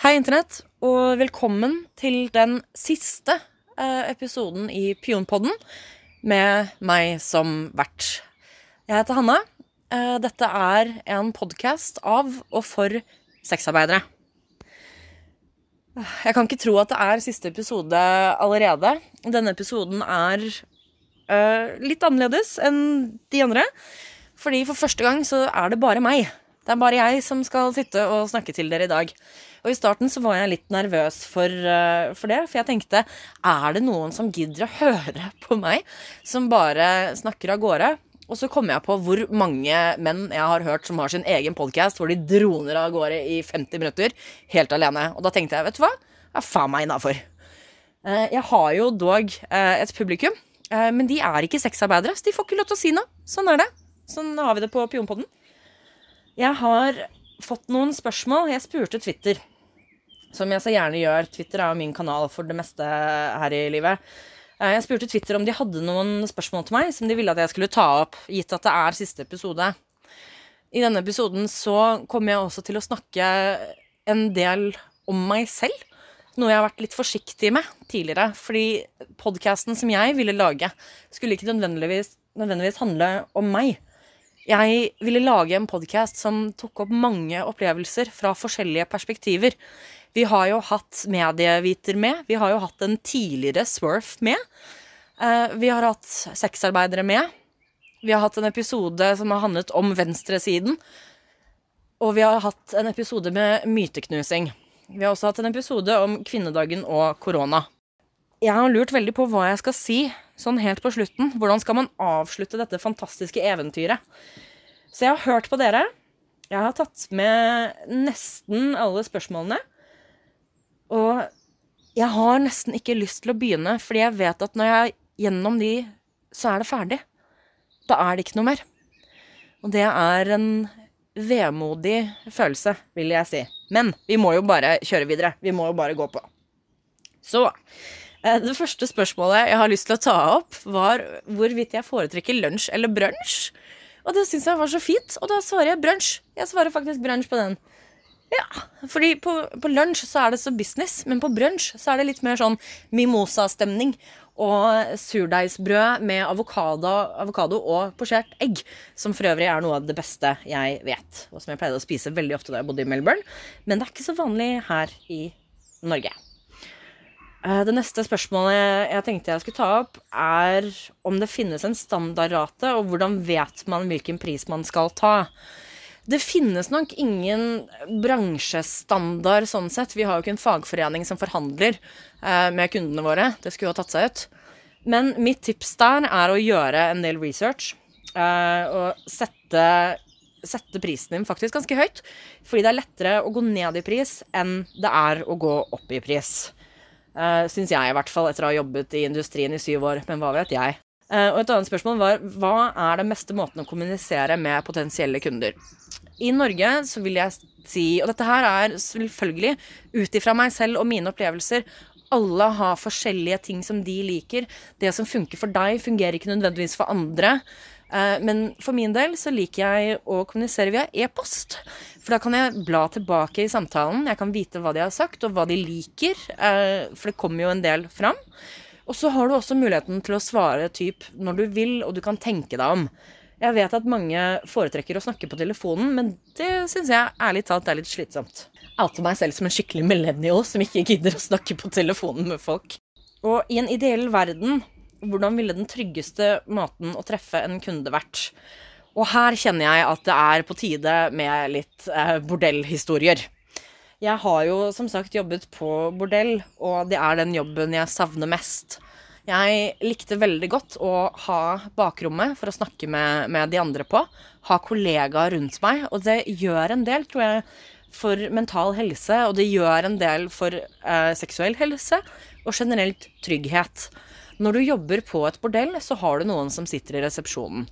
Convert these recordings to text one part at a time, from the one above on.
Hei, Internett, og velkommen til den siste eh, episoden i Pionpodden med meg som vert. Jeg heter Hanne. Eh, dette er en podkast av og for sexarbeidere. Jeg kan ikke tro at det er siste episode allerede. Denne episoden er eh, litt annerledes enn de andre. Fordi for første gang så er det bare meg. Det er bare jeg som skal sitte og snakke til dere i dag. Og i starten så var jeg litt nervøs for, uh, for, det, for jeg tenkte er det noen som gidder å høre på meg, som bare snakker av gårde? Og så kom jeg på hvor mange menn jeg har hørt som har sin egen podkast, hvor de droner av gårde i 50 minutter helt alene. Og da tenkte jeg, vet du hva, er faen meg innafor. Uh, jeg har jo dog uh, et publikum, men de er ikke sexarbeidere, så de får ikke lov til å si noe. Sånn er det. Sånn har vi det på Pionpodden. Jeg har fått noen spørsmål. Jeg spurte Twitter som jeg så gjerne gjør. Twitter er jo min kanal for det meste her i livet. Eh, jeg spurte Twitter om de hadde noen spørsmål til meg som de ville at jeg skulle ta opp, gitt at det er siste episode. I denne episoden så kommer jeg også til å snakke en del om meg selv. Noe jeg har vært litt forsiktig med tidligere. Fordi podkasten som jeg ville lage, skulle ikke nødvendigvis, nødvendigvis handle om meg. Jeg ville lage en podkast som tok opp mange opplevelser fra forskjellige perspektiver. Vi har jo hatt medieviter med. Vi har jo hatt en tidligere Swerf med. Uh, vi har hatt sexarbeidere med. Vi har hatt en episode som har handlet om venstresiden. Og vi har hatt en episode med myteknusing. Vi har også hatt en episode om kvinnedagen og korona. Jeg har lurt veldig på hva jeg skal si sånn helt på slutten. Hvordan skal man avslutte dette fantastiske eventyret? Så jeg har hørt på dere. Jeg har tatt med nesten alle spørsmålene. Og jeg har nesten ikke lyst til å begynne, fordi jeg vet at når jeg er gjennom de, så er det ferdig. Da er det ikke noe mer. Og det er en vemodig følelse, vil jeg si. Men vi må jo bare kjøre videre. Vi må jo bare gå på. Så eh, det første spørsmålet jeg har lyst til å ta opp, var hvorvidt jeg foretrekker lunsj eller brunsj. Og det syns jeg var så fint, og da svarer jeg brunsj. Jeg svarer faktisk brunsj på den. Ja, fordi på, på lunsj så er det så business, men på brunsj så er det litt mer sånn mimosa-stemning. Og surdeigsbrød med avokado, og posjert egg. Som for øvrig er noe av det beste jeg vet. Og som jeg pleide å spise veldig ofte da jeg bodde i Melbourne. Men det er ikke så vanlig her i Norge. Eh, det neste spørsmålet jeg tenkte jeg skulle ta opp, er om det finnes en standardrate, og hvordan vet man hvilken pris man skal ta. Det finnes nok ingen bransjestandard sånn sett. Vi har jo ikke en fagforening som forhandler eh, med kundene våre. Det skulle jo ha tatt seg ut. Men mitt tips der er å gjøre en del research. Eh, og sette, sette prisen din faktisk ganske høyt. Fordi det er lettere å gå ned i pris enn det er å gå opp i pris. Uh, Syns jeg, i hvert fall, etter å ha jobbet i industrien i syv år. Men hva vet jeg? Uh, og et annet spørsmål var hva er den beste måten å kommunisere med potensielle kunder? I Norge så vil jeg si, og dette her er selvfølgelig ut ifra meg selv og mine opplevelser alle har forskjellige ting som de liker. Det som funker for deg, fungerer ikke nødvendigvis for andre. Uh, men for min del så liker jeg å kommunisere via e-post. For da kan jeg bla tilbake i samtalen. Jeg kan vite hva de har sagt, og hva de liker. Uh, for det kommer jo en del fram. Og så har du også muligheten til å svare typ når du vil, og du kan tenke deg om. Jeg vet at mange foretrekker å snakke på telefonen, men det syns jeg ærlig talt er litt slitsomt. Outer meg selv som en skikkelig millennial som ikke gidder å snakke på telefonen med folk. Og i en ideell verden, hvordan ville den tryggeste måten å treffe en kunde vært? Og her kjenner jeg at det er på tide med litt eh, bordellhistorier. Jeg har jo som sagt jobbet på bordell, og det er den jobben jeg savner mest. Jeg likte veldig godt å ha bakrommet for å snakke med, med de andre på. Ha kollegaer rundt meg. Og det gjør en del, tror jeg, for mental helse. Og det gjør en del for eh, seksuell helse og generelt trygghet. Når du jobber på et bordell, så har du noen som sitter i resepsjonen.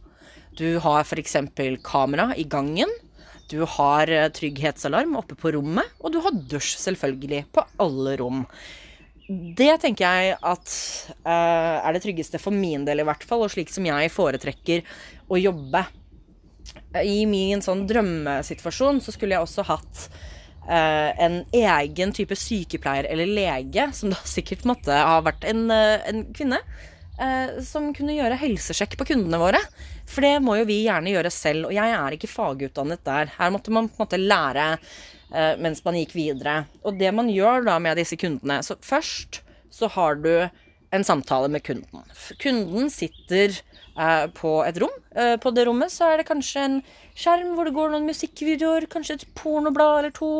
Du har f.eks. kamera i gangen. Du har eh, trygghetsalarm oppe på rommet, og du har dusj selvfølgelig på alle rom. Det tenker jeg at uh, er det tryggeste for min del, i hvert fall, og slik som jeg foretrekker å jobbe. I min sånn drømmesituasjon så skulle jeg også hatt uh, en egen type sykepleier eller lege, som da sikkert måtte ha vært en, uh, en kvinne, som kunne gjøre helsesjekk på kundene våre. For det må jo vi gjerne gjøre selv, og jeg er ikke fagutdannet der. Her måtte man på en måte lære eh, mens man gikk videre. Og det man gjør da med disse kundene Så først så har du en samtale med kunden. Kunden sitter eh, på et rom. Eh, på det rommet så er det kanskje en skjerm hvor det går noen musikkvideoer, kanskje et pornoblad eller to.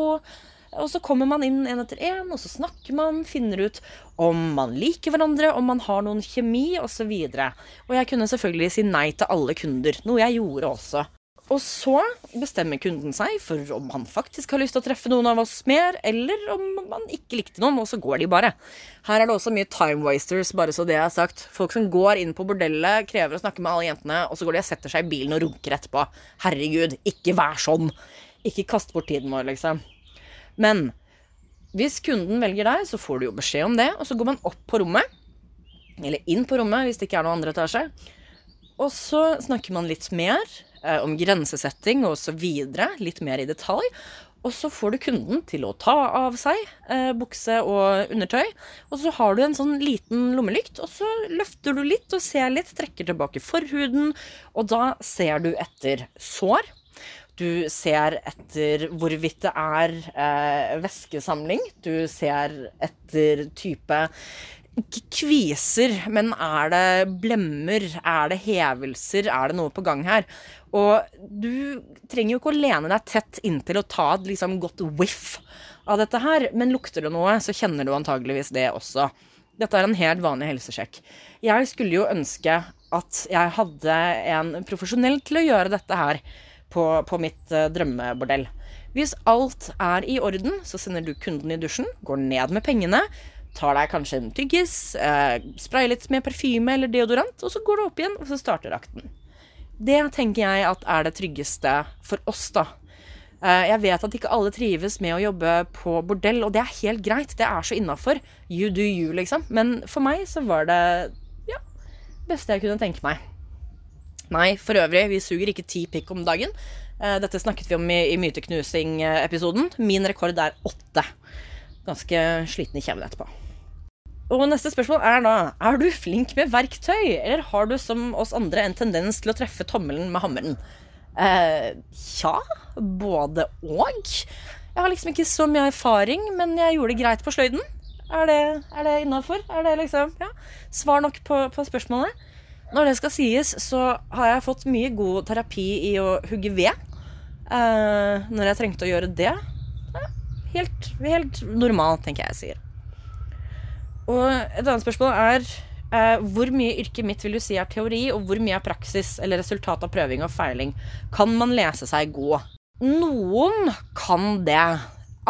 Og så kommer man inn en etter en, og så snakker man, finner ut om man liker hverandre, om man har noen kjemi, osv. Og, og jeg kunne selvfølgelig si nei til alle kunder, noe jeg gjorde også. Og så bestemmer kunden seg for om han faktisk har lyst til å treffe noen av oss mer, eller om man ikke likte noen, og så går de bare. Her er det også mye time wasters, bare så det er sagt. Folk som går inn på bordellet, krever å snakke med alle jentene, og så går de og setter seg i bilen og runker etterpå. Herregud, ikke vær sånn. Ikke kast bort tiden vår, liksom. Men hvis kunden velger deg, så får du jo beskjed om det, og så går man opp på rommet. Eller inn på rommet, hvis det ikke er noen andre etasje. Og så snakker man litt mer eh, om grensesetting og så videre, litt mer i detalj. Og så får du kunden til å ta av seg eh, bukse og undertøy. Og så har du en sånn liten lommelykt, og så løfter du litt og ser litt, trekker tilbake forhuden, og da ser du etter sår. Du ser etter hvorvidt det er eh, væskesamling. Du ser etter type kviser, men er det blemmer? Er det hevelser? Er det noe på gang her? Og du trenger jo ikke å lene deg tett inntil å ta et liksom godt whiff av dette her, men lukter det noe, så kjenner du antageligvis det også. Dette er en helt vanlig helsesjekk. Jeg skulle jo ønske at jeg hadde en profesjonell til å gjøre dette her på, på mitt uh, drømmebordell. Hvis alt er i orden, så sender du kunden i dusjen, går ned med pengene, tar deg kanskje en tyggis, eh, sprayer litt med parfyme eller deodorant, og så går du opp igjen, og så starter akten. Det tenker jeg at er det tryggeste for oss, da. Eh, jeg vet at ikke alle trives med å jobbe på bordell, og det er helt greit. Det er så innafor. You do you, liksom. Men for meg så var det ja, beste jeg kunne tenke meg. Nei, for øvrig, vi suger ikke ti pikk om dagen. Eh, dette snakket vi om i, i myteknusing-episoden. Min rekord er åtte. Ganske sliten i kjeven etterpå. Og neste spørsmål er da Er du flink med verktøy, eller har du som oss andre en tendens til å treffe tommelen med hammeren? Eh, ja, både og. Jeg har liksom ikke så mye erfaring, men jeg gjorde det greit på sløyden. Er det, er det innafor? Er det liksom ja, svar nok på, på, spørsmålet? Når det skal sies, så har jeg fått mye god terapi i å hugge ved. Uh, når jeg trengte å gjøre det. Helt, helt normalt, tenker jeg jeg sier. Og et annet spørsmål er uh, hvor mye yrket mitt vil du si er teori, og hvor mye er praksis eller resultat av prøving og feiling? Kan man lese seg god? Noen kan det.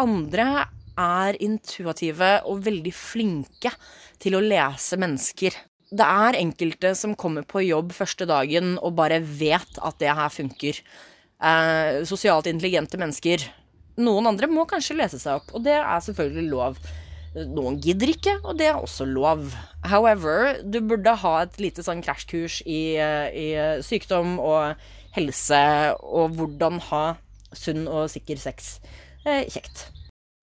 Andre er intuitive og veldig flinke til å lese mennesker. Det er enkelte som kommer på jobb første dagen og bare vet at det her funker. Eh, sosialt intelligente mennesker. Noen andre må kanskje lese seg opp, og det er selvfølgelig lov. Noen gidder ikke, og det er også lov. However, du burde ha et lite sånn krasjkurs i, i, sykdom og helse og hvordan ha sunn og sikker sex. Eh, kjekt.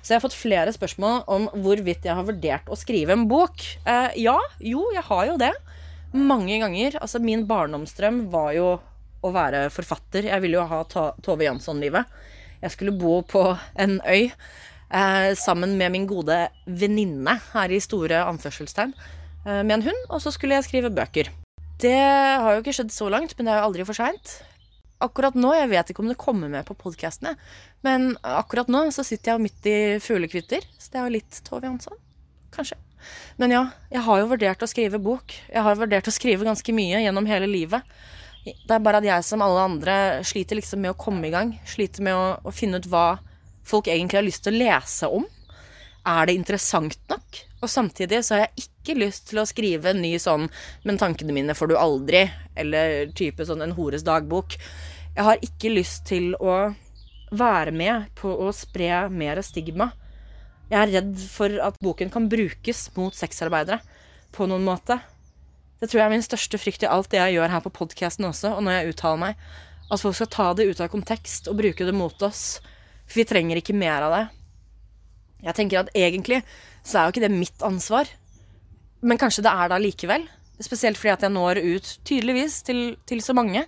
Så jeg har fått flere spørsmål om hvorvidt jeg har vurdert å skrive en bok. Eh, ja, jo, jeg har jo det. Mange ganger. Altså, min barndomsdrøm var jo å være forfatter. Jeg ville jo ha Tove Jansson-livet. Jeg skulle bo på en øy eh, sammen med min gode venninne her i store anførselstegn eh, med en hund, og så skulle jeg skrive bøker. Det har jo ikke skjedd så langt, men det er jo aldri for seint. Akkurat nå, jeg vet ikke om det kommer med på podkastene, men akkurat nå så sitter jeg midt i fuglekvitter, så det er jo litt Tove Jansson. Kanskje. Men ja, jeg har jo vurdert å skrive bok. Jeg har vurdert å skrive ganske mye gjennom hele livet. Det er bare at jeg som alle andre sliter liksom med å komme i gang. Sliter med å, å finne ut hva folk egentlig har lyst til å lese om. Er det interessant nok? Og samtidig så har jeg ikke lyst til å skrive en ny sånn 'Men tankene mine får du aldri', eller type sånn En hores dagbok. Jeg har ikke lyst til å være med på å spre mer stigma. Jeg er redd for at boken kan brukes mot sexarbeidere på noen måte. Det tror jeg er min største frykt i alt det jeg gjør her på podkasten også, og når jeg uttaler meg. At folk skal ta det ut av kontekst og bruke det mot oss. For vi trenger ikke mer av det. Jeg tenker at egentlig så er jo ikke det mitt ansvar. Men kanskje det er det allikevel. Spesielt fordi at jeg når ut, tydeligvis, til, til så mange.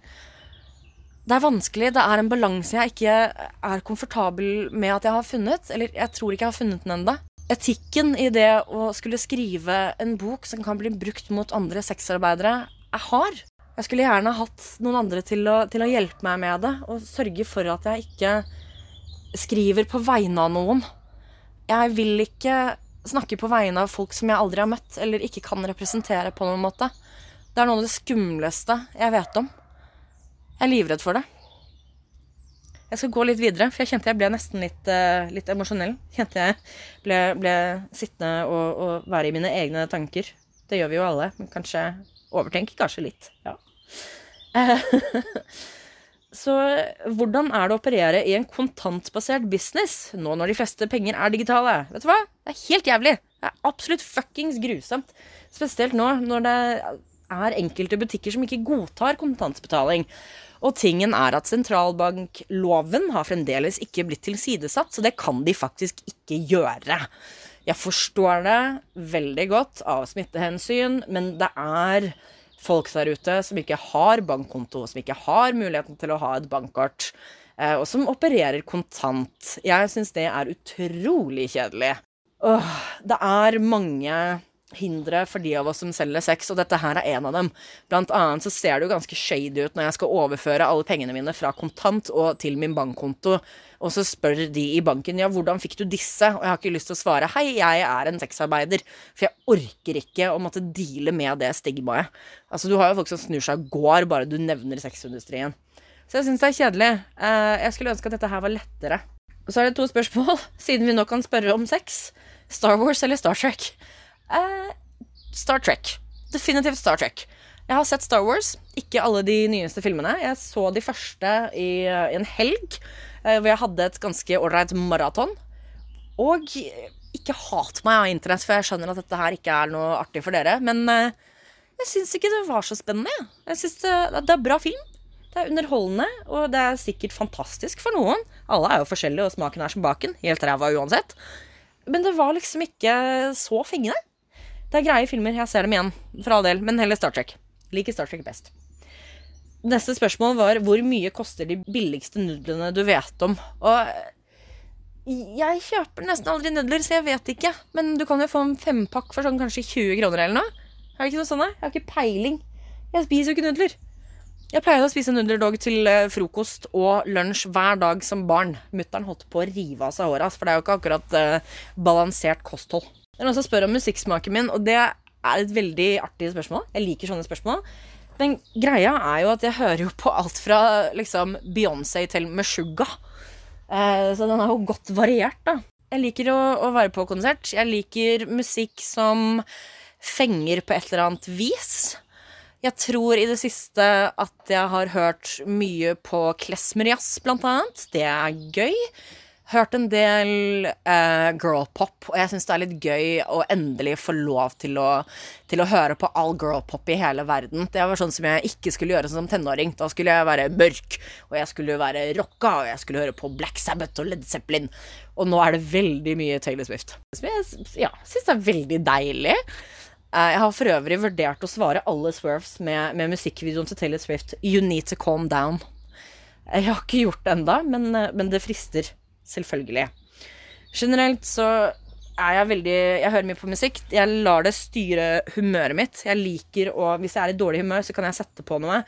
Det er vanskelig. Det er en balanse jeg ikke er komfortabel med at jeg har funnet. Eller jeg tror ikke jeg har funnet den ennå. Etikken i det å skulle skrive en bok som kan bli brukt mot andre sexarbeidere, er hard. Jeg skulle gjerne hatt noen andre til å, til å hjelpe meg med det, og sørge for at jeg ikke skriver på vegne av noen. Jeg vil ikke snakke på vegne av folk som jeg aldri har møtt, eller ikke kan representere på noen måte. Det er noe av det skumleste jeg vet om. Jeg er livredd for det. Jeg skal gå litt videre, for jeg kjente jeg ble nesten litt, uh, litt emosjonell. Kjente jeg ble, ble sittende og, og, være i mine egne tanker. Det gjør vi jo alle, men kanskje overtenker kanskje litt. Ja. Så hvordan er det å operere i en kontantbasert business nå når de fleste penger er digitale? Vet du hva? Det er helt jævlig. Det er absolutt fuckings grusomt. Spesielt nå når det er enkelte butikker som ikke godtar kontantbetaling. Og tingen er at sentralbankloven har fremdeles ikke blitt tilsidesatt, så det kan de faktisk ikke gjøre. Jeg forstår det veldig godt av smittehensyn, men det er folk der ute som ikke har bankkonto, som ikke har muligheten til å ha et bankkort, eh, og som opererer kontant. Jeg syns det er utrolig kjedelig. Åh, det er mange hindre for de av oss som selger sex, og dette her er en av dem. Blant annet så ser det jo ganske shady ut når jeg skal overføre alle pengene mine fra kontant og til min bankkonto, og så spør de i banken ja, hvordan fikk du disse, og jeg har ikke lyst til å svare hei, jeg er en sexarbeider, for jeg orker ikke å måtte deale med det stigmaet. Altså, du har jo folk som snur seg og går bare du nevner sexindustrien. Så jeg syns det er kjedelig. Eh, jeg skulle ønske at dette her var lettere. Og så er det to spørsmål, siden vi nå kan spørre om sex. Star Wars eller Star Trek? Uh, Star Trek. Definitivt Star Trek. Jeg har sett Star Wars, ikke alle de nyeste filmene. Jeg så de første i, i en helg, eh, hvor jeg hadde et ganske ålreit maraton. Og ikke hat meg av internett, for jeg skjønner at dette her ikke er noe artig for dere. Men eh, jeg syns ikke det var så spennende. Jeg synes det, det er bra film. Det er underholdende, og det er sikkert fantastisk for noen. Alle er jo forskjellige, og smaken er som baken. Helt ræva uansett. Men det var liksom ikke så fengende. Det er greie filmer. Jeg ser dem igjen, for all del. Men heller Star Trek. Liker Star Trek best. Neste spørsmål var hvor mye koster de billigste nudlene du vet om? Og jeg kjøper nesten aldri nudler, så jeg vet ikke. Men du kan jo få en fempakk for sånn kanskje 20 kroner eller noe. Er det ikke noe sånn? Jeg har ikke peiling. Jeg spiser jo ikke nudler. Jeg pleide å spise nudler til eh, frokost og lunsj hver dag som barn. Mutter'n holdt på å rive av seg håret, for det er jo ikke akkurat uh, balansert kosthold. Det er noen som spør om musikksmaken min, og det er et veldig artig spørsmål. Jeg liker sånne spørsmål. Men greia er jo at jeg hører jo på alt fra liksom Beyoncé til Meshuggah. Eh, så den er jo godt variert, da. Jeg liker å, å, være på konsert. Jeg liker musikk som fenger på et eller annet vis. Jeg tror i det siste at jeg har hørt mye på klesmerjazz, blant annet. Det er gøy hørt en del uh, girlpop, og jeg syns det er litt gøy å endelig få lov til å, til å høre på all girlpop i hele verden. Det var sånn som jeg ikke skulle gjøre som tenåring. Da skulle jeg være mørk, og jeg skulle være rocka, og jeg skulle høre på Black Sabbath og Led Zeppelin. Og nå er det veldig mye Taylor Swift. Som jeg ja, syns er veldig deilig. Uh, jeg har for øvrig vurdert å svare alle swerves med, med musikkvideoen til Taylor Swift, You Need To Calm Down. Jeg har ikke gjort det enda, men, eh, men det frister. Selvfølgelig. Generelt så er jeg veldig Jeg hører mye på musikk. Jeg lar det styre humøret mitt. Jeg liker å Hvis jeg er i dårlig humør, så kan jeg sette på noe,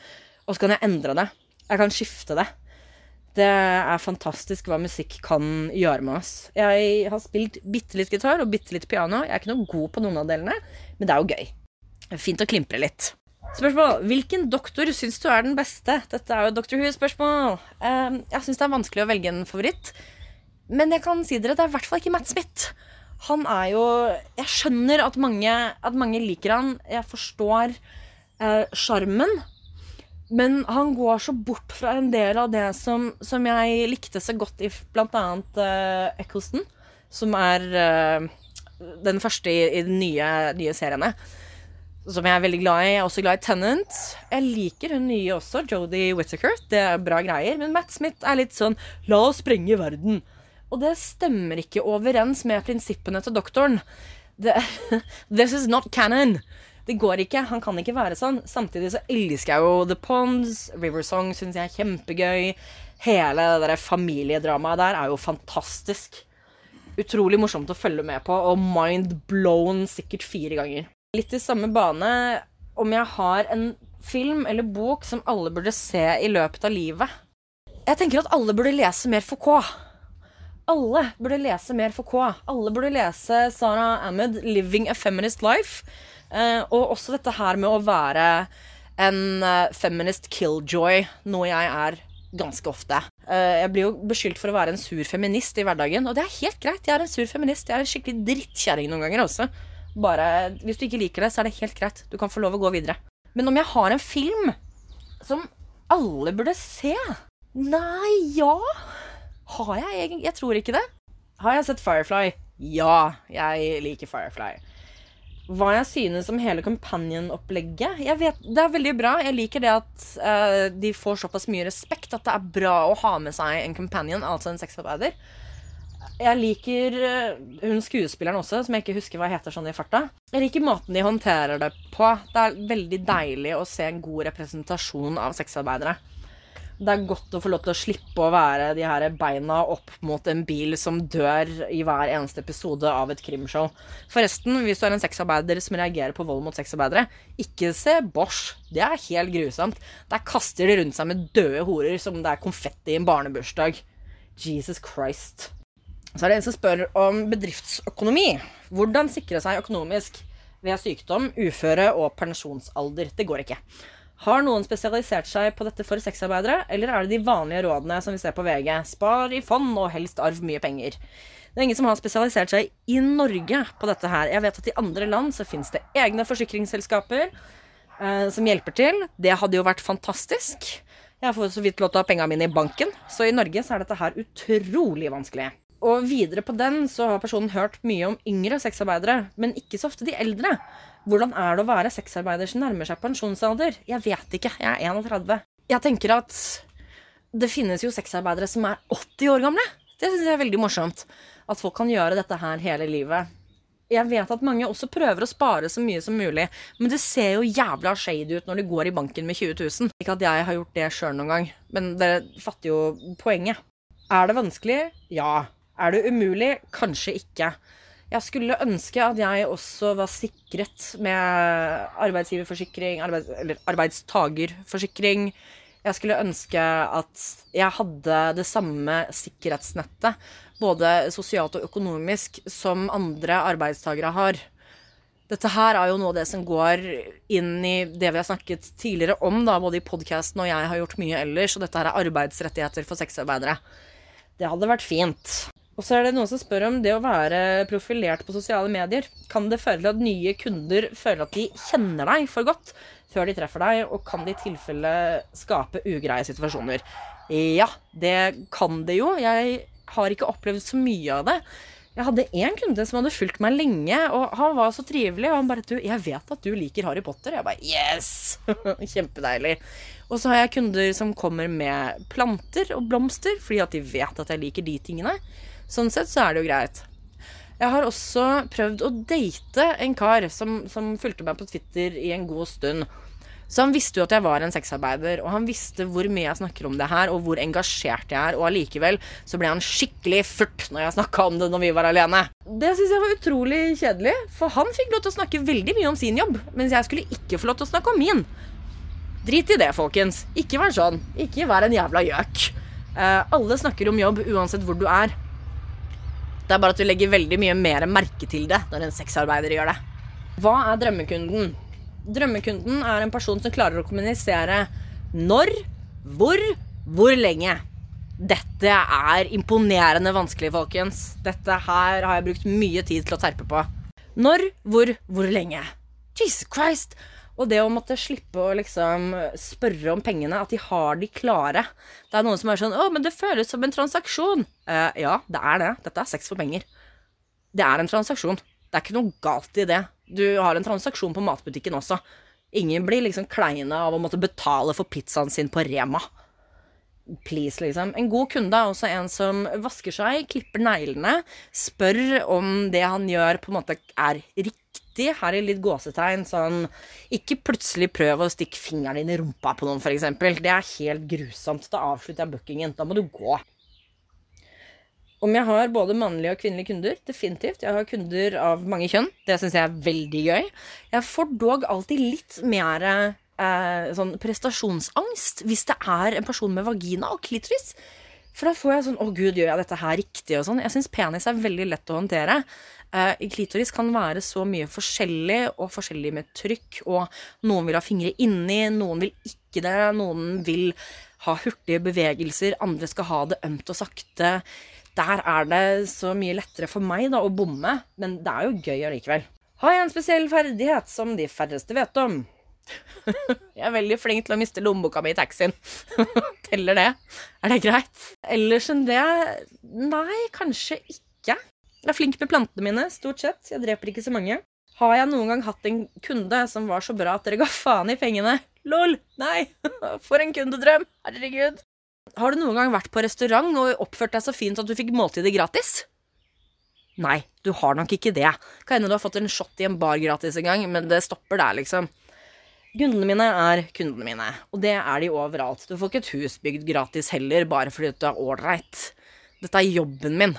og så kan jeg endre det. Jeg kan skifte det. Det er fantastisk hva musikk kan gjøre med oss. Jeg har spilt bitte litt gitar og bitte litt piano. Jeg er ikke noe god på noen av delene, men det er jo gøy. Fint å klimpre litt. Spørsmål. Hvilken doktor syns du er den beste? Dette er jo Dr. Who-spørsmål. Ehm, jeg syns det er vanskelig å velge en favoritt. Men jeg kan si dere, det er i hvert fall ikke Matt Smith. Han er jo Jeg skjønner at mange, at mange liker han. Jeg forstår eh, sjarmen. Eh, men han går så bort fra en del av det som, som jeg likte så godt i bl.a. Eh, Eccleston, som er eh, den første i, i de nye, nye, seriene. Som jeg er veldig glad i. Jeg er også glad i Tennant. Jeg liker hun nye også, Jodie Whittaker. Det er bra greier. Men Matt Smith er litt sånn La oss sprenge verden. Og det stemmer ikke overens med prinsippene til doktoren. Det, this is not canon. Det går ikke. Han kan ikke være sånn. Samtidig så elsker jeg jo The Ponds. River Song syns jeg er kjempegøy. Hele det der familiedramaet der er jo fantastisk. Utrolig morsomt å følge med på, og mind blown sikkert fire ganger. Litt i samme bane om jeg har en film eller bok som alle burde se i løpet av livet. Jeg tenker at alle burde lese mer Foucault. Alle burde lese mer for K. Alle burde lese Sarah Ahmed, 'Living a Feminist Life'. Eh, og også dette her med å være en uh, feminist killjoy, noe jeg er ganske ofte. Uh, jeg blir jo beskyldt for å være en sur feminist i hverdagen, og det er helt greit. Jeg er en sur feminist. Jeg er en skikkelig drittkjerring noen ganger også. Bare, Hvis du ikke liker det, så er det helt greit. Du kan få lov å gå videre. Men om jeg har en film som alle burde se Nei, ja Har jeg egentlig Jeg tror ikke det. Har jeg sett Firefly? Ja, jeg liker Firefly hva jeg synes om hele Companion-opplegget. Jeg vet, Det er veldig bra. Jeg liker det at uh, de får såpass mye respekt at det er bra å ha med seg en companion, altså en sexarbeider. Jeg liker uh, hun skuespilleren også, som jeg ikke husker hva heter sånn i farta. Jeg liker måten de håndterer det på. Det er veldig deilig å se en god representasjon av sexarbeidere det er godt å få lov til å slippe å være de her beina opp mot en bil som dør i hver eneste episode av et krimshow. Forresten, hvis du er en sexarbeider som reagerer på vold mot sexarbeidere, ikke se Bosch. Det er helt grusomt. Der kaster de rundt seg med døde horer som det er konfetti i en barnebursdag. Jesus Christ. Så er det en som spør om bedriftsøkonomi. Hvordan sikre seg økonomisk ved sykdom, uføre og pensjonsalder. Det går ikke. Har noen spesialisert seg på dette for sexarbeidere, eller er det de vanlige rådene som vi ser på VG? Spar i fond og helst arv mye penger. Det er ingen som har spesialisert seg i Norge på dette her. Jeg vet at i andre land så fins det egne forsikringsselskaper eh, som hjelper til. Det hadde jo vært fantastisk. Jeg får så vidt lov til å ha pengene mine i banken, så i Norge så er dette her utrolig vanskelig. Og videre på den så har personen hørt mye om yngre sexarbeidere, men ikke så ofte de eldre. Hvordan er det å være sexarbeider som nærmer seg pensjonsalder? Jeg vet ikke. Jeg er 31. Jeg tenker at det finnes jo sexarbeidere som er 80 år gamle. Det syns jeg er veldig morsomt. At folk kan gjøre dette her hele livet. Jeg vet at mange også prøver å spare så mye som mulig, men det ser jo jævla shady ut når de går i banken med 20 000. Ikke at jeg har gjort det sjøl noen gang, men dere fatter jo poenget. Er det vanskelig? Ja. Er det umulig? Kanskje ikke. Jeg skulle ønske at jeg også var sikret med arbeidsgiverforsikring, arbeids, eller arbeidstagerforsikring. Jeg skulle ønske at jeg hadde det samme sikkerhetsnettet, både sosialt og økonomisk, som andre arbeidstagere har. Dette her er jo noe av det som går inn i det vi har snakket tidligere om, da, både i podkasten og jeg har gjort mye ellers, og dette her er arbeidsrettigheter for sexarbeidere. Det hadde vært fint. Og så er det noen som spør om det å være profilert på sosiale medier. Kan det føre til at nye kunder føler at de kjenner deg for godt før de treffer deg, og kan det i tilfelle skape ugreie situasjoner? Ja, det kan det jo. Jeg har ikke opplevd så mye av det. Jeg hadde én kunde som hadde fulgt meg lenge, og han var så trivelig. Og han bare du, 'Jeg vet at du liker Harry Potter.' Jeg bare 'Yes!' Kjempedeilig. Og så har jeg kunder som kommer med planter og blomster fordi at de vet at jeg liker de tingene. Sånn sett så er det jo greit. Jeg har også prøvd å date en kar som, som fulgte meg på Twitter i en god stund. Så han visste jo at jeg var en sexarbeider, og han visste hvor mye jeg snakker om det her, og hvor engasjert jeg er, og allikevel så ble han skikkelig furt når jeg snakka om det når vi var alene. Det syns jeg var utrolig kjedelig, for han fikk lov til å snakke veldig mye om sin jobb, mens jeg skulle ikke få lov til å snakke om min. Drit i det, folkens. Ikke vær sånn. Ikke vær en jævla gjøk. Uh, alle snakker om jobb uansett hvor du er. Det er bare at du legger veldig mye mer merke til det når en sexarbeider gjør det. Hva er drømmekunden? Drømmekunden er en person som klarer å kommunisere når, hvor, hvor lenge. Dette er imponerende vanskelig, folkens. Dette her har jeg brukt mye tid til å terpe på. Når, hvor, hvor lenge? Jesus Christ! Og det å måtte slippe å liksom spørre om pengene, at de har de klare. Det er noen som er sånn 'Å, men det føles som en transaksjon'. Uh, ja, det er det. Dette er sex for penger. Det er en transaksjon. Det er ikke noe galt i det. Du har en transaksjon på matbutikken også. Ingen blir liksom kleine av å måtte betale for pizzaen sin på Rema. please, liksom. En god kunde er også en som vasker seg, klipper neglene, spør om det han gjør, på en måte er riktig. Her i litt gåsetegn. Sånn Ikke plutselig prøv å stikke fingeren din i rumpa på noen, f.eks. Det er helt grusomt. Da avslutter jeg bookingen. Da må du gå. Om jeg har både mannlige og kvinnelige kunder? Definitivt. Jeg har kunder av mange kjønn. Det syns jeg er veldig gøy. Jeg får dog alltid litt mer eh, sånn prestasjonsangst hvis det er en person med vagina og klitoris. For da får jeg sånn Å, gud, gjør jeg dette her riktig? og sånn. Jeg syns penis er veldig lett å håndtere. Uh, klitoris kan være så mye forskjellig, og forskjellig med trykk. Og noen vil ha fingre inni, noen vil ikke det. Noen vil ha hurtige bevegelser, andre skal ha det ømt og sakte. Der er det så mye lettere for meg da, å bomme, men det er jo gøy allikevel. Har jeg en spesiell ferdighet som de færreste vet om? Jeg er veldig flink til å miste lommeboka mi i taxien. Teller det? Er det greit? Ellers enn det Nei, kanskje ikke. Jeg er flink med plantene mine, stort sett. Jeg dreper ikke så mange. Har jeg noen gang hatt en kunde som var så bra at dere ga faen i pengene? Lol! Nei! For en kundedrøm! Herregud. Har du noen gang vært på restaurant og oppført deg så fint at du fikk måltidet gratis? Nei, du har nok ikke det. Kan hende du har fått en shot i en bar gratis en gang, men det stopper der, liksom. Kundene mine er kundene mine, og det er de overalt. Du får ikke et hus bygd gratis heller bare fordi du er ålreit. Dette er jobben min.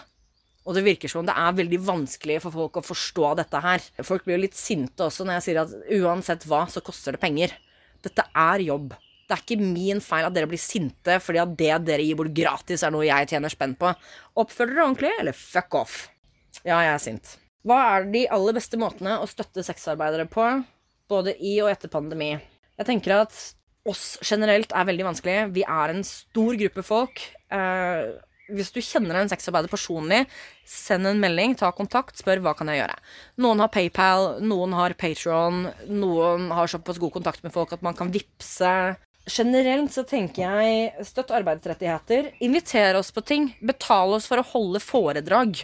Og det virker som det er veldig vanskelig for folk å forstå dette her. Folk blir jo litt sinte også når jeg sier at uansett hva, så koster det penger. Dette er jobb. Det er ikke min feil at dere blir sinte fordi at det dere gir bort gratis, er noe jeg tjener spenn på. Oppfør dere ordentlig, eller fuck off. Ja, jeg er sint. Hva er de aller beste måtene å støtte sexarbeidere på? Både i og etter pandemi. Jeg tenker at oss generelt er veldig vanskelig. Vi er en stor gruppe folk. Eh, hvis du kjenner en sexarbeider personlig, send en melding, ta kontakt, spør hva kan jeg gjøre. Noen har PayPal, noen har Patron, noen har såpass god kontakt med folk at man kan vippse. Generelt så tenker jeg støtt arbeidsrettigheter. Inviter oss på ting. Betal oss for å holde foredrag.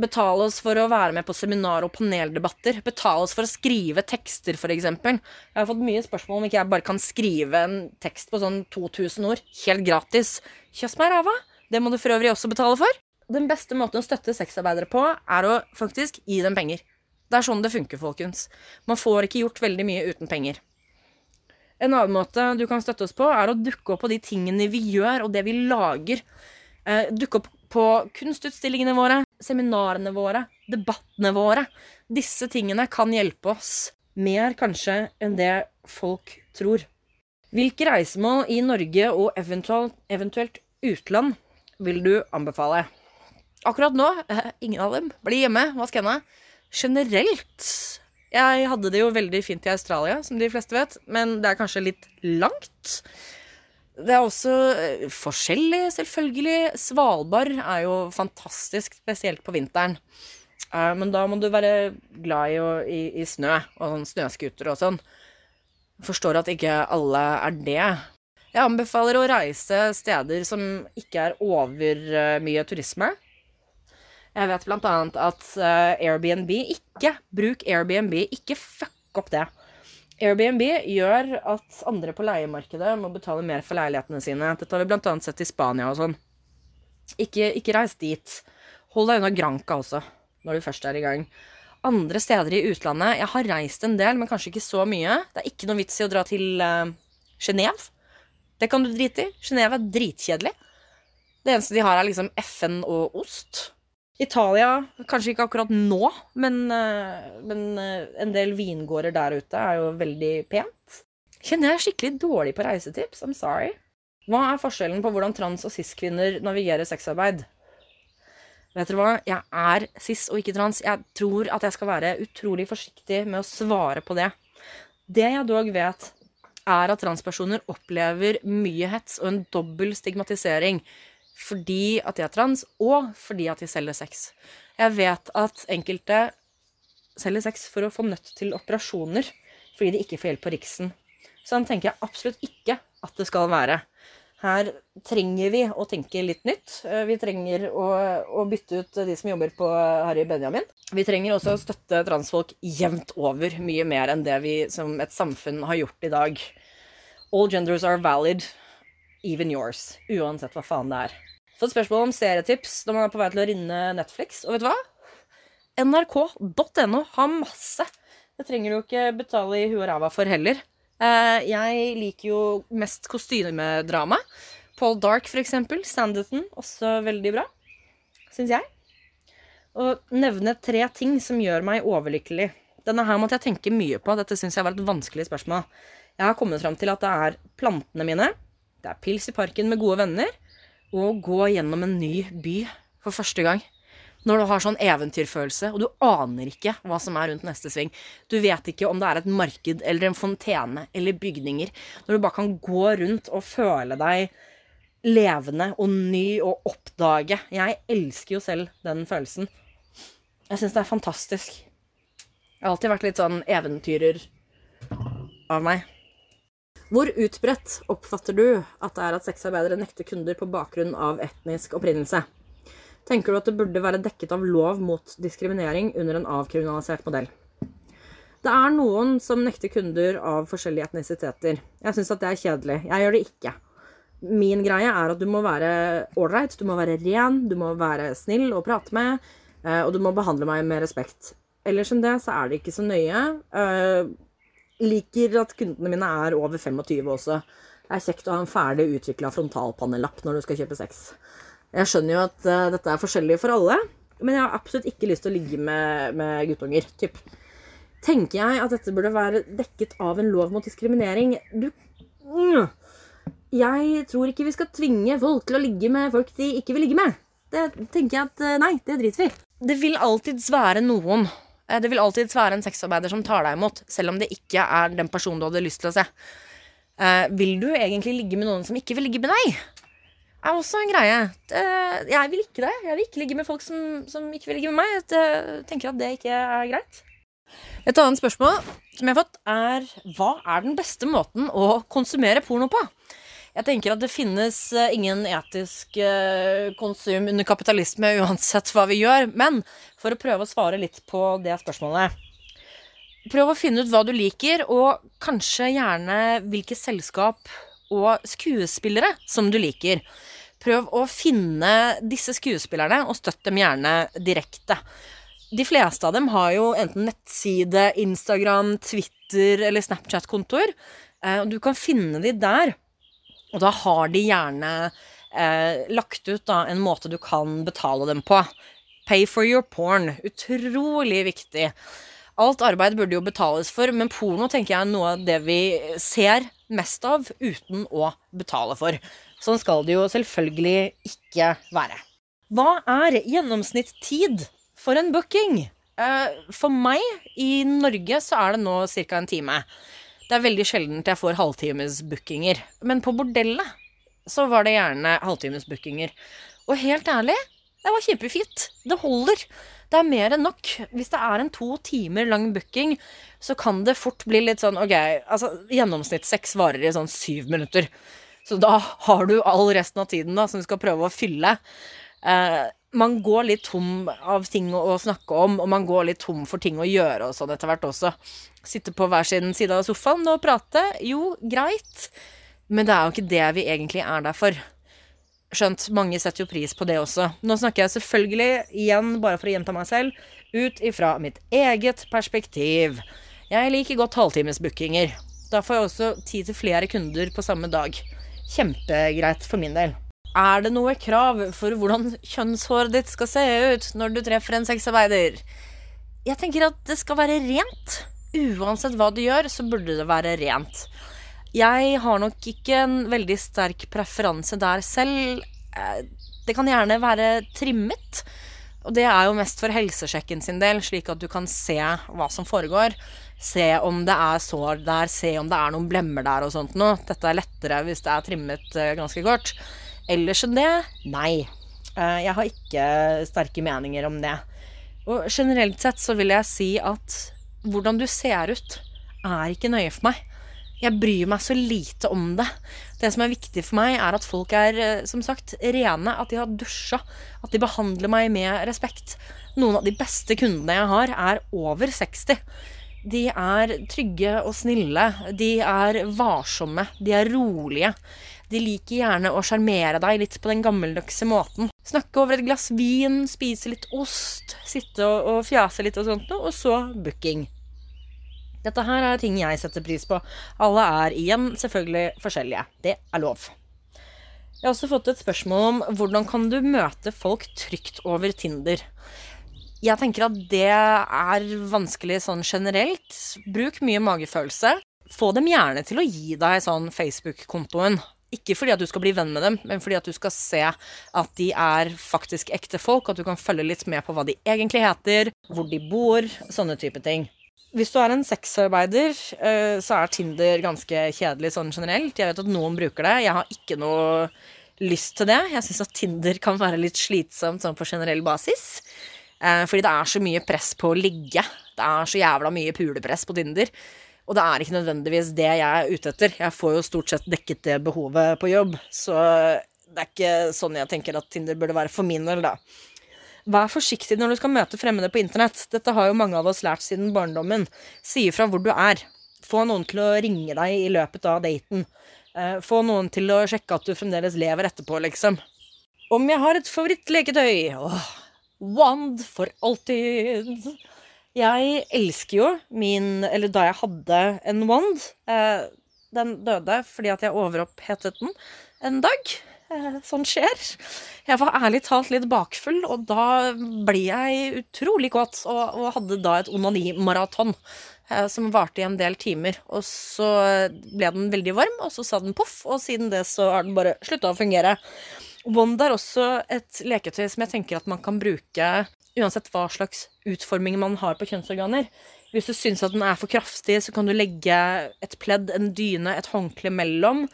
Betale oss for å være med på seminar og paneldebatter. Betale oss for å skrive tekster, f.eks. Jeg har fått mye spørsmål om ikke jeg bare kan skrive en tekst på sånn 2000 ord helt gratis. Kjøss meg ræva! Det må du for øvrig også betale for. Den beste måten å støtte sexarbeidere på, er å faktisk gi dem penger. Det er sånn det funker, folkens. Man får ikke gjort veldig mye uten penger. En annen måte du kan støtte oss på, er å dukke opp på de tingene vi gjør, og det vi lager. Eh, dukke opp på kunstutstillingene våre, seminarene våre, debattene våre. Disse tingene kan hjelpe oss mer kanskje enn det folk tror. Hvilke reisemål i Norge og eventuelt, eventuelt utland vil du anbefale? Akkurat nå eh, ingen av dem. Bli hjemme, vask hendene. Generelt Jeg hadde det jo veldig fint i Australia, som de fleste vet, men det er kanskje litt langt. Det er også eh, forskjellig, selvfølgelig. Svalbard er jo fantastisk, spesielt på vinteren. Uh, men da må du være glad i, i, i snø og sånn snøscooter og sånn. Forstår at ikke alle er det. Jeg anbefaler å reise steder som ikke er over uh, mye turisme. Jeg vet blant annet at Airbnb Ikke bruk Airbnb. Ikke fuck opp det. Airbnb gjør at andre på leiemarkedet må betale mer for leilighetene sine. Dette har vi annet sett i Spania og sånn. Ikke, ikke reis dit. Hold deg unna Granca også, når du først er i gang. Andre steder i utlandet Jeg har reist en del, men kanskje ikke så mye. Det er ikke noe vits i å dra til uh, Genéve. Det kan du drite i. Genéve er dritkjedelig. Det eneste de har, er liksom FN og ost. Italia, kanskje ikke akkurat nå, men, eh, men, eh, en del vingårder der ute er jo veldig pent. Kjenner jeg skikkelig dårlig på reisetips? I'm sorry. Hva er forskjellen på hvordan trans- og cis-kvinner navigerer sexarbeid? Vet dere hva? Jeg er cis og ikke trans. Jeg tror at jeg skal være utrolig forsiktig med å svare på det. Det jeg dog vet, er at transpersoner opplever mye hets og en dobbel stigmatisering fordi at de er trans, og fordi at de selger sex. Jeg vet at enkelte selger sex for å få nødt til operasjoner fordi de ikke får hjelp på Riksen. Sånn tenker jeg absolutt ikke at det skal være. Her trenger vi å tenke litt nytt. Eh, vi trenger å, å bytte ut de som jobber på Harry Benjamin. Vi trenger også å støtte transfolk jevnt over, mye mer enn det vi som et samfunn har gjort i dag. All genders are valid. Even yours. Uansett hva faen det er. Fått spørsmål om serietips når man er på vei til å rinne Netflix. Og vet du hva? nrk.no har masse. Det trenger du ikke betale i huet og ræva for heller. Eh, jeg liker jo mest kostymedrama. Paul Dark, for eksempel. Sanditon, også veldig bra. Syns jeg. Å nevne tre ting som gjør meg overlykkelig. Denne her måtte jeg tenke mye på. Dette syns jeg var et vanskelig spørsmål. Jeg har kommet fram til at det er plantene mine, det er pils i parken med gode venner, og gå gjennom en ny by for første gang. Når du har sånn eventyrfølelse, og du aner ikke hva som er rundt neste sving. Du vet ikke om det er et marked eller en fontene eller bygninger. Når du bare kan gå rundt og føle deg levende og ny og oppdage. Jeg elsker jo selv den følelsen. Jeg syns det er fantastisk. Jeg har alltid vært litt sånn eventyrer av meg. Hvor utbredt oppfatter du at det er at sexarbeidere nekter kunder på bakgrunn av etnisk opprinnelse? Tenker du at det burde være dekket av lov mot diskriminering under en avkriminalisert modell? Det er noen som nekter kunder av forskjellige etnisiteter. Jeg syns at det er kjedelig. Jeg gjør det ikke. Min greie er at du må være ålreit, du må være ren, du må være snill å prate med, eh, og du må behandle meg med respekt. Ellers enn det så er det ikke så nøye. Liker at kundene mine er over 25 også. Det er kjekt å ha en ferdig utvikla frontalpanellapp når du skal kjøpe sex. Jeg skjønner jo at uh, dette er forskjellig for alle, men jeg har absolutt ikke lyst til å ligge med, med guttunger. Typ. Tenker jeg at dette burde være dekket av en lov mot diskriminering? Du mm, Jeg tror ikke vi skal tvinge folk til å ligge med folk de ikke vil ligge med. Det tenker jeg at uh, Nei, det driter vi. Det vil alltids være noen. Uh, det vil alltids være en sexarbeider som tar deg imot, selv om det ikke er den personen du hadde lyst til å se. vil du egentlig ligge med noen som ikke vil ligge med deg? er også en greie. Det, jeg vil ikke det. Jeg vil ikke ligge med folk som, som ikke vil ligge med meg. Jeg tenker at det ikke er greit. Et annet spørsmål som jeg har fått, er hva er den beste måten å konsumere porno på? Jeg tenker at det finnes eh, ingen etisk eh, konsum under kapitalisme uansett hva vi gjør. Men for å prøve å svare litt på det spørsmålet Prøv å finne ut hva du liker, og kanskje gjerne hvilke selskap og skuespillere som du liker. Prøv å finne disse skuespillerne, og støtt dem gjerne direkte. De fleste av dem har jo enten nettside, Instagram, Twitter eller Snapchat-kontoer. Og du kan finne de der, og da har de gjerne eh, lagt ut da, en måte du kan betale dem på. Pay for your porn. Utrolig viktig. Alt arbeid burde jo betales for, men porno tenker jeg er noe av det vi ser mest av uten å betale for. Sånn skal det jo selvfølgelig ikke være. Hva er gjennomsnittstid for en booking? Eh, for meg i Norge så er det nå ca. en time. Det er veldig sjeldent jeg får halvtimesbookinger. Men på bordellet så var det gjerne halvtimesbookinger. Og helt ærlig, det var kjempefint. Det holder. Det er mer enn nok. Hvis det er en to timer lang booking, så kan det fort bli litt sånn Ok, altså gjennomsnittssex varer i sånn syv minutter. Så da har du all resten av tiden da, som du skal prøve å fylle. Eh, man går litt tom av ting å, snakke om, og man går litt tom for ting å gjøre og sånn etter hvert også. Sitte på hver sin side av sofaen og prate. Jo, greit. Men det er jo ikke det vi egentlig er der for. Skjønt, mange setter jo pris på det også. Nå snakker jeg selvfølgelig, igjen bare for å gjenta meg selv, ut ifra mitt eget perspektiv. Jeg liker godt halvtimesbookinger. Da får jeg også tid til flere kunder på samme dag kjempegreit for min del. Er det noe krav for hvordan kjønnshåret ditt skal se ut når du treffer en sexarbeider? Jeg tenker at det skal være rent. Uansett hva du gjør, så burde det være rent. Jeg har nok ikke en veldig sterk preferanse der selv. Eh, det kan gjerne være trimmet. Og det er jo mest for helsesjekken sin del, slik at du kan se hva som foregår. Se om det er sår der, se om det er noen blemmer der og sånt noe. Dette er lettere hvis det er trimmet uh, ganske kort. Ellers enn det, nei. Uh, jeg har ikke sterke meninger om det. Og generelt sett så vil jeg si at hvordan du ser ut, er ikke nøye for meg. Jeg bryr meg så lite om det. Det som er viktig for meg, er at folk er eh, som sagt, rene, at de har dusja, at de behandler meg med respekt. Noen av de beste kundene jeg har, er over 60. De er trygge og snille. De er varsomme. De er rolige. De liker gjerne å sjarmere deg litt på den gammeldagse måten. Snakke over et glass vin, spise litt ost, sitte og, og fjase litt og sånt noe, og så booking. Dette her er ting jeg setter pris på. Alle er igjen selvfølgelig forskjellige. Det er lov. Jeg har også fått et spørsmål om hvordan kan du møte folk trygt over Tinder. Jeg tenker at det er vanskelig sånn generelt. Bruk mye magefølelse. Få dem gjerne til å gi deg sånn Facebook-kontoen. Ikke fordi at du skal bli venn med dem, men fordi at du skal se at de er faktisk ekte folk. At du kan følge litt med på hva de egentlig heter, hvor de bor, sånne type ting. Hvis du er en sexarbeider, eh, så er Tinder ganske kjedelig sånn generelt. Jeg vet at noen bruker det. Jeg har ikke noe lyst til det. Jeg syns at Tinder kan være litt slitsomt sånn på generell basis. Eh, fordi det er så mye press på å ligge. Det er så jævla mye pulepress på Tinder. Og det er ikke nødvendigvis det jeg er ute etter. Jeg får jo stort sett dekket det behovet på jobb. Så det er ikke sånn jeg tenker at Tinder burde være for min del, da. Vær forsiktig når du skal møte fremmede på internett. Dette har jo mange av oss lært siden barndommen. Si ifra hvor du er. Få noen til å ringe deg i løpet av daten. Eh, få noen til å sjekke at du fremdeles lever etterpå, liksom. Om jeg har et favorittleketøy? Åh, wand for alltid. Jeg elsker jo min Eller da jeg hadde en wand eh, Den døde fordi at jeg overopphetet den en dag. Eh, sånn skjer. Jeg var ærlig talt litt bakfull, og da blir jeg utrolig kåt. Og, og hadde da et onanimaraton eh, som varte i en del timer. Og så ble den veldig varm, og så sa den poff, og siden det så har den bare slutta å fungere. Wand er også et leketøy som jeg tenker at man kan bruke uansett hva slags utforming man har på kjønnsorganer. Hvis du syns at den er for kraftig, så kan du legge et pledd, en dyne, et håndkle mellom.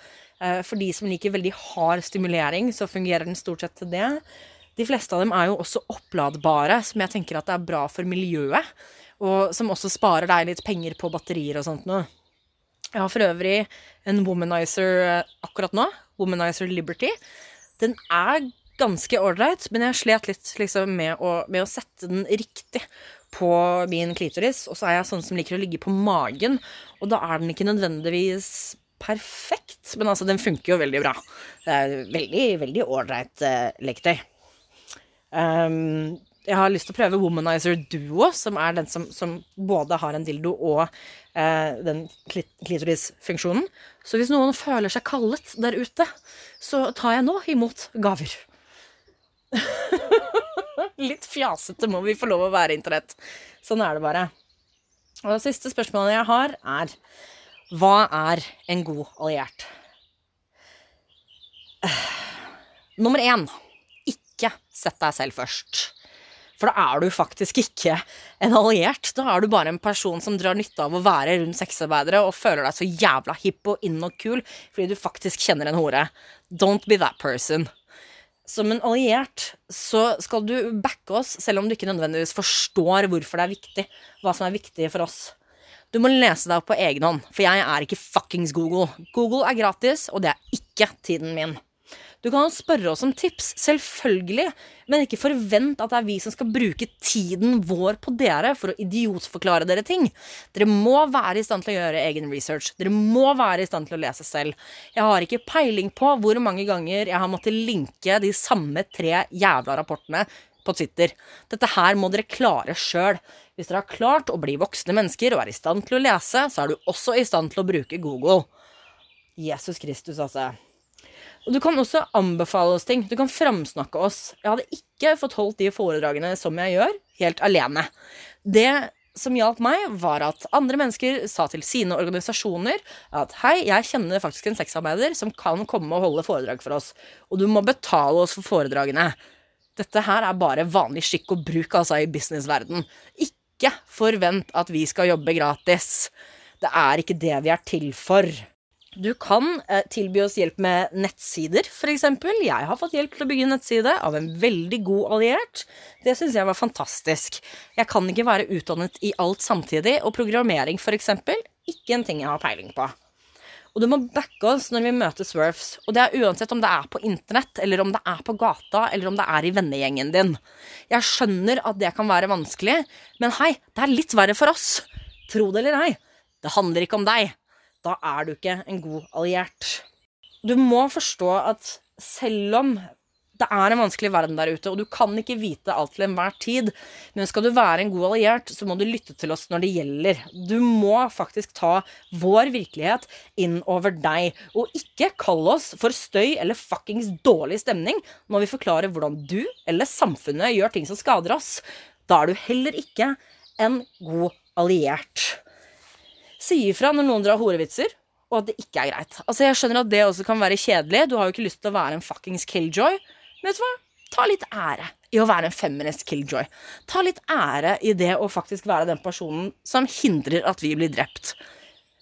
Eh, for de som liker veldig hard stimulering, så fungerer den stort sett til det. De fleste av dem er jo også oppladbare, som jeg tenker at er bra for miljøet. Og som også sparer deg litt penger på batterier og sånt noe. Jeg har for øvrig en Womanizer eh, akkurat nå. Womanizer Liberty. Den er ganske ålreit, men jeg slet litt liksom, med, å, med, å, sette den riktig på min klitoris. Og så er jeg sånn som liker å ligge på magen, og da er den ikke nødvendigvis perfekt. Men altså, den funker jo veldig bra. Det er veldig, veldig ålreit uh, leketøy. Um, jeg har lyst til å prøve Womanizer Duo, som er den som, som både har en dildo og eh, den klitorisfunksjonen. Så hvis noen føler seg kallet der ute, så tar jeg nå imot gaver. Litt fjasete må vi få lov å være, internett. Sånn er det bare. Og det siste spørsmålet jeg har, er Hva er en god alliert? Nummer én ikke sett deg selv først. For da er du faktisk ikke en alliert. Da er du bare en person som drar nytte av å være rundt sexarbeidere og føler deg så jævla hipp og inn og kul fordi du faktisk kjenner en hore. Don't be that person som en alliert så skal du backe oss, selv om du ikke nødvendigvis forstår hvorfor det er viktig. Hva som er viktig for oss. Du må lese deg opp på egen hånd, for jeg er ikke fuckings Google. Google er gratis, og det er ikke tiden min. Du kan jo spørre oss om tips, selvfølgelig, men ikke forvent at det er vi som skal bruke tiden vår på dere for å idiotforklare dere ting. Dere må være i stand til å gjøre egen research. Dere må være i stand til å lese selv. Jeg har ikke peiling på hvor mange ganger jeg har måttet linke de samme tre jævla rapportene på Twitter. Dette her må dere klare sjøl. Hvis dere har klart å bli voksne mennesker og er i stand til å lese, så er du også i stand til å bruke Google. Jesus Kristus, altså. Og du kan også anbefale oss ting. Du kan framsnakke oss. Jeg hadde ikke fått holdt de foredragene som jeg gjør, helt alene. Det som hjalp meg, var at andre mennesker sa til sine organisasjoner at hei, jeg kjenner faktisk en sexarbeider som kan komme og holde foredrag for oss, og du må betale oss for foredragene. Dette her er bare vanlig skikk og bruk altså i businessverden. Ikke forvent at vi skal jobbe gratis. Det er ikke det vi er til for. Du kan eh, tilby oss hjelp med nettsider, f.eks. Jeg har fått hjelp til å bygge en nettside av en veldig god alliert. Det syns jeg var fantastisk. Jeg kan ikke være utdannet i alt samtidig, og programmering, f.eks., ikke en ting jeg har peiling på. Og du må backe oss når vi møter Swerfs. Og det er uansett om det er på internett, eller om det er på gata, eller om det er i vennegjengen din. Jeg skjønner at det kan være vanskelig, men hei, det er litt verre for oss. Tro det eller ei. Det handler ikke om deg da er du ikke en god alliert. Du må forstå at selv om det er en vanskelig verden der ute, og du kan ikke vite alt til enhver tid. Men skal du være en god alliert, så må du lytte til oss når det gjelder. Du må faktisk ta vår virkelighet inn over deg, og ikke kalle oss for støy eller fuckings dårlig stemning når vi forklarer hvordan du eller samfunnet gjør ting som skader oss. Da er du heller ikke en god alliert. Si ifra når noen drar horevitser, og at det ikke er greit. Altså, Jeg skjønner at det også kan være kjedelig. Du har jo ikke lyst til å være en fuckings killjoy. Vet du hva? Ta litt ære i å være en feminist killjoy. Ta litt ære i det å faktisk være den personen som hindrer at vi blir drept.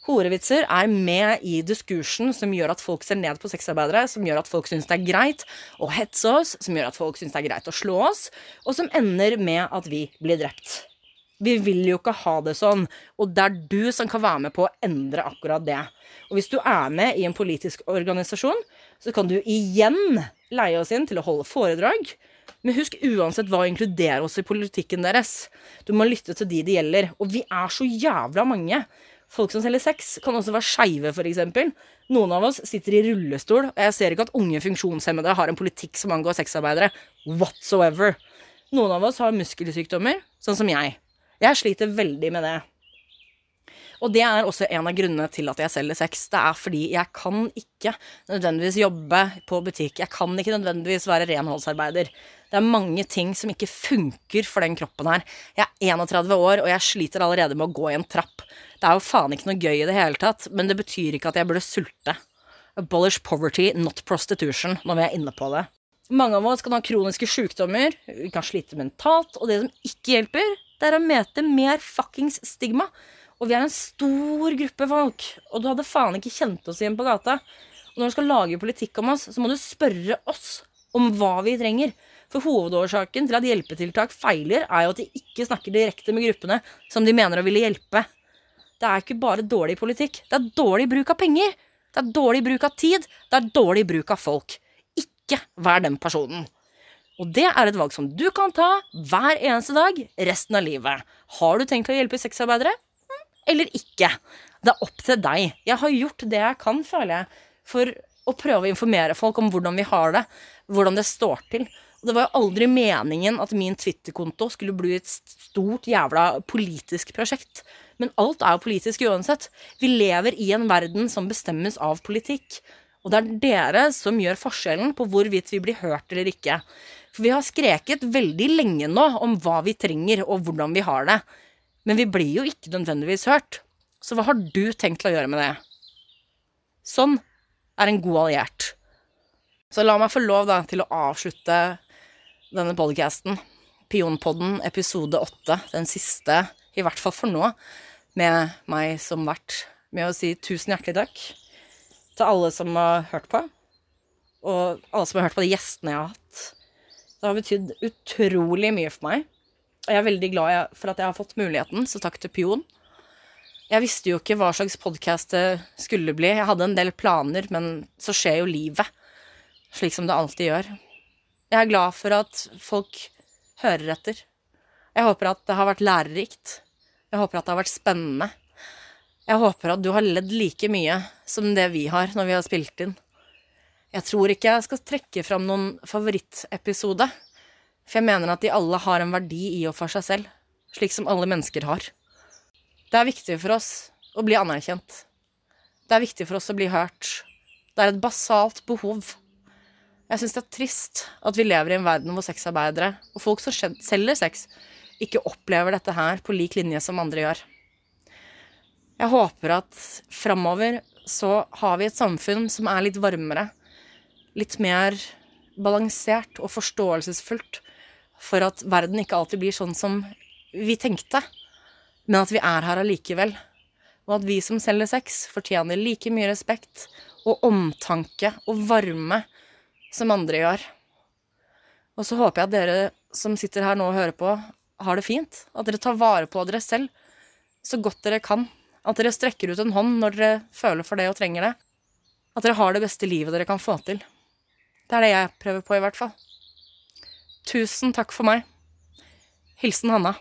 Horevitser er med i diskursen som gjør at folk ser ned på sexarbeidere, som gjør at folk syns det er greit å hetse oss, som gjør at folk syns det er greit å slå oss, og som ender med at vi blir drept. Vi vil jo ikke ha det sånn, og det er du som kan være med på å endre akkurat det. Og hvis du er med i en politisk organisasjon, så kan du igjen leie oss inn til å holde foredrag. Men husk uansett hva inkluderer oss i politikken deres. Du må lytte til de det gjelder. Og vi er så jævla mange. Folk som selger sex, kan også være skeive, f.eks. Noen av oss sitter i rullestol, og jeg ser ikke at unge funksjonshemmede har en politikk som angår sexarbeidere. Whatsoever. Noen av oss har muskelsykdommer, sånn som jeg. Jeg sliter veldig med det. Og det er også en av grunnene til at jeg selger sex. Det er fordi jeg kan ikke nødvendigvis jobbe på butikk. Jeg kan ikke nødvendigvis være renholdsarbeider. Det er mange ting som ikke funker for den kroppen her. Jeg er 31 år, og jeg sliter allerede med å gå i en trapp. Det er jo faen ikke noe gøy i det hele tatt, men det betyr ikke at jeg burde sulte. Abolish poverty, not prostitution, når vi er inne på det. Mange av oss kan ha kroniske sykdommer, vi kan slite mentalt, og det som ikke hjelper, det er å møte mer fuckings stigma. Og vi er en stor gruppe folk, og du hadde faen ikke kjent oss igjen på gata. Og når du skal lage politikk om oss, så må du spørre oss om hva vi trenger. For hovedårsaken til at hjelpetiltak feiler, er jo at de ikke snakker direkte med gruppene som de mener å ville hjelpe. Det er ikke bare dårlig politikk. Det er dårlig bruk av penger. Det er dårlig bruk av tid. Det er dårlig bruk av folk. Ikke vær den personen. Og det er et valg som du kan ta hver eneste dag resten av livet. Har du tenkt å hjelpe sexarbeidere? eller ikke. Det er opp til deg. Jeg har gjort det jeg kan, føler jeg, for å prøve å informere folk om hvordan vi har det, hvordan det står til. Og det var jo aldri meningen at min Twitter-konto skulle bli et stort jævla politisk prosjekt. Men alt er jo politisk uansett. Vi lever i en verden som bestemmes av politikk. Og det er dere som gjør forskjellen på hvorvidt vi blir hørt eller ikke. For vi har skreket veldig lenge nå om hva vi trenger, og hvordan vi har det. Men vi blir jo ikke nødvendigvis hørt. Så hva har du tenkt til å gjøre med det? Sånn er en god alliert. Så la meg få lov da, til å avslutte denne podcasten, Pionpodden episode åtte, den siste, i hvert fall for nå, med meg som vert, med å si tusen hjertelig takk til alle som har hørt på, og alle som har hørt på de gjestene jeg har hatt. Det har betydd utrolig mye for meg. Og jeg er veldig glad for at jeg har fått muligheten, så takk til Pion. Jeg visste jo ikke hva slags podkast det skulle bli. Jeg hadde en del planer, men så skjer jo livet. Slik som det alltid gjør. Jeg er glad for at folk hører etter. Jeg håper at det har vært lærerikt. Jeg håper at det har vært spennende. Jeg håper at du har ledd like mye som det vi har når vi har spilt inn. Jeg tror ikke jeg skal trekke fram noen favorittepisode. For jeg mener at de alle har en verdi i og for seg selv, slik som alle mennesker har. Det er viktig for oss å bli anerkjent. Det er viktig for oss å bli hørt. Det er et basalt behov. Jeg syns det er trist at vi lever i en verden hvor sexarbeidere og folk som selger sex, ikke opplever dette her på lik linje som andre gjør. Jeg håper at framover så har vi et samfunn som er litt varmere, litt mer balansert og forståelsesfullt for at verden ikke alltid blir sånn som vi tenkte, men at vi er her allikevel. Og at vi som selger sex, fortjener like mye respekt og omtanke og varme som andre gjør. Og så håper jeg at dere som sitter her nå og hører på, har det fint. At dere tar vare på dere selv så godt dere kan. At dere strekker ut en hånd når dere føler for det og trenger det. At dere har det beste livet dere kan få til. Det er det jeg prøver på, i hvert fall. Tusen takk for meg. Hilsen Hanna.